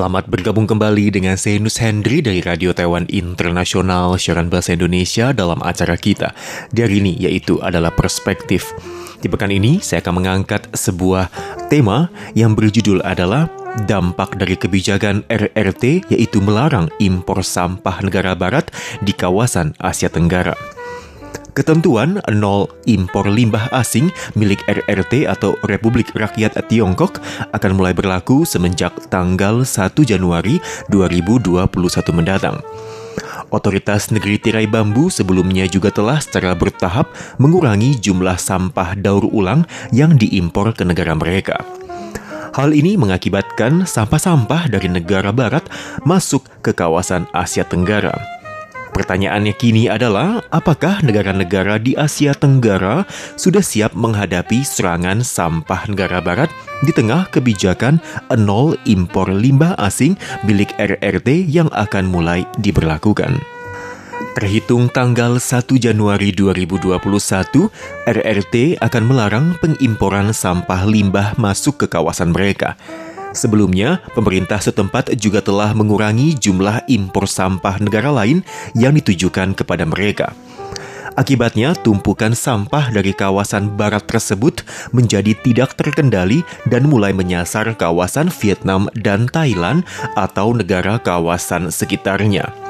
Selamat bergabung kembali dengan saya Nus Hendry dari Radio Taiwan Internasional Siaran Bahasa Indonesia dalam acara kita. Di hari ini yaitu adalah perspektif. Di pekan ini saya akan mengangkat sebuah tema yang berjudul adalah dampak dari kebijakan RRT yaitu melarang impor sampah negara barat di kawasan Asia Tenggara. Ketentuan nol impor limbah asing milik RRT atau Republik Rakyat Tiongkok akan mulai berlaku semenjak tanggal 1 Januari 2021 mendatang. Otoritas negeri tirai bambu sebelumnya juga telah secara bertahap mengurangi jumlah sampah daur ulang yang diimpor ke negara mereka. Hal ini mengakibatkan sampah-sampah dari negara barat masuk ke kawasan Asia Tenggara. Pertanyaannya kini adalah, apakah negara-negara di Asia Tenggara sudah siap menghadapi serangan sampah negara barat di tengah kebijakan nol impor limbah asing milik RRT yang akan mulai diberlakukan? Terhitung tanggal 1 Januari 2021, RRT akan melarang pengimporan sampah limbah masuk ke kawasan mereka. Sebelumnya, pemerintah setempat juga telah mengurangi jumlah impor sampah negara lain yang ditujukan kepada mereka. Akibatnya, tumpukan sampah dari kawasan barat tersebut menjadi tidak terkendali dan mulai menyasar kawasan Vietnam dan Thailand atau negara kawasan sekitarnya.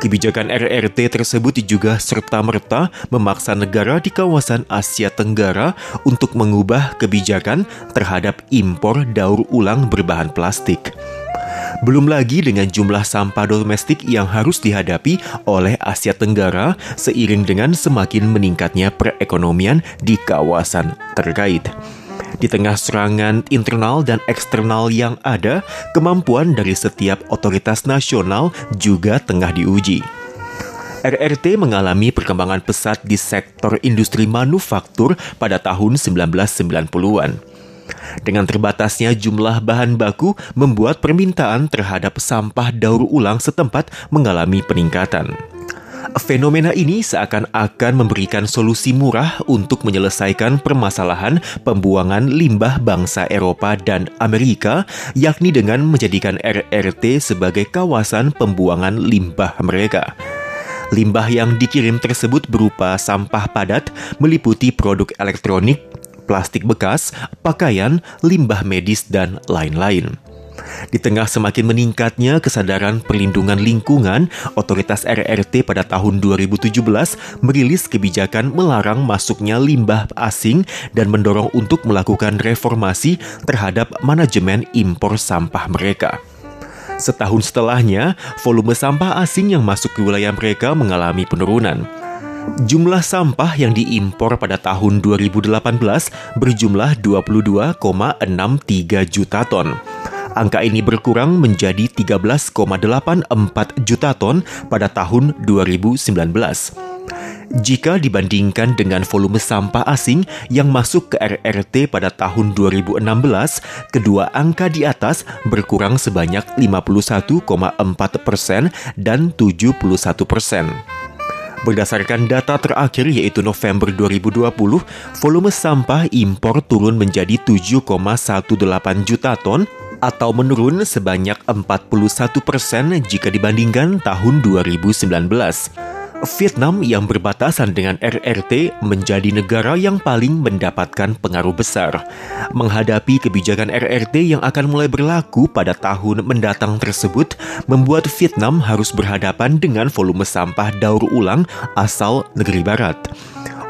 Kebijakan RRT tersebut juga serta-merta memaksa negara di kawasan Asia Tenggara untuk mengubah kebijakan terhadap impor daur ulang berbahan plastik. Belum lagi dengan jumlah sampah domestik yang harus dihadapi oleh Asia Tenggara seiring dengan semakin meningkatnya perekonomian di kawasan terkait. Di tengah serangan internal dan eksternal yang ada, kemampuan dari setiap otoritas nasional juga tengah diuji. RRT mengalami perkembangan pesat di sektor industri manufaktur pada tahun 1990-an. Dengan terbatasnya jumlah bahan baku membuat permintaan terhadap sampah daur ulang setempat mengalami peningkatan. Fenomena ini seakan-akan memberikan solusi murah untuk menyelesaikan permasalahan pembuangan limbah bangsa Eropa dan Amerika, yakni dengan menjadikan RRT sebagai kawasan pembuangan limbah mereka. Limbah yang dikirim tersebut berupa sampah padat, meliputi produk elektronik, plastik bekas, pakaian, limbah medis, dan lain-lain. Di tengah semakin meningkatnya kesadaran perlindungan lingkungan, otoritas RRT pada tahun 2017 merilis kebijakan melarang masuknya limbah asing dan mendorong untuk melakukan reformasi terhadap manajemen impor sampah mereka. Setahun setelahnya, volume sampah asing yang masuk ke wilayah mereka mengalami penurunan. Jumlah sampah yang diimpor pada tahun 2018 berjumlah 22,63 juta ton. Angka ini berkurang menjadi 13,84 juta ton pada tahun 2019. Jika dibandingkan dengan volume sampah asing yang masuk ke RRT pada tahun 2016, kedua angka di atas berkurang sebanyak 51,4 persen dan 71 persen. Berdasarkan data terakhir yaitu November 2020, volume sampah impor turun menjadi 7,18 juta ton atau menurun sebanyak 41 persen jika dibandingkan tahun 2019. Vietnam yang berbatasan dengan RRT menjadi negara yang paling mendapatkan pengaruh besar. Menghadapi kebijakan RRT yang akan mulai berlaku pada tahun mendatang tersebut, membuat Vietnam harus berhadapan dengan volume sampah daur ulang asal negeri barat.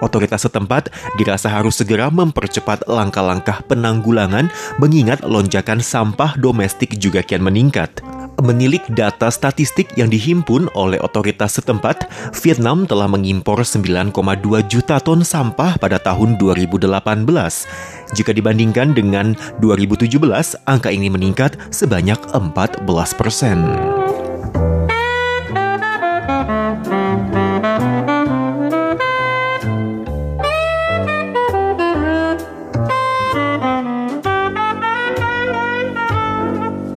Otoritas setempat dirasa harus segera mempercepat langkah-langkah penanggulangan mengingat lonjakan sampah domestik juga kian meningkat. Menilik data statistik yang dihimpun oleh otoritas setempat, Vietnam telah mengimpor 9,2 juta ton sampah pada tahun 2018. Jika dibandingkan dengan 2017, angka ini meningkat sebanyak 14 persen.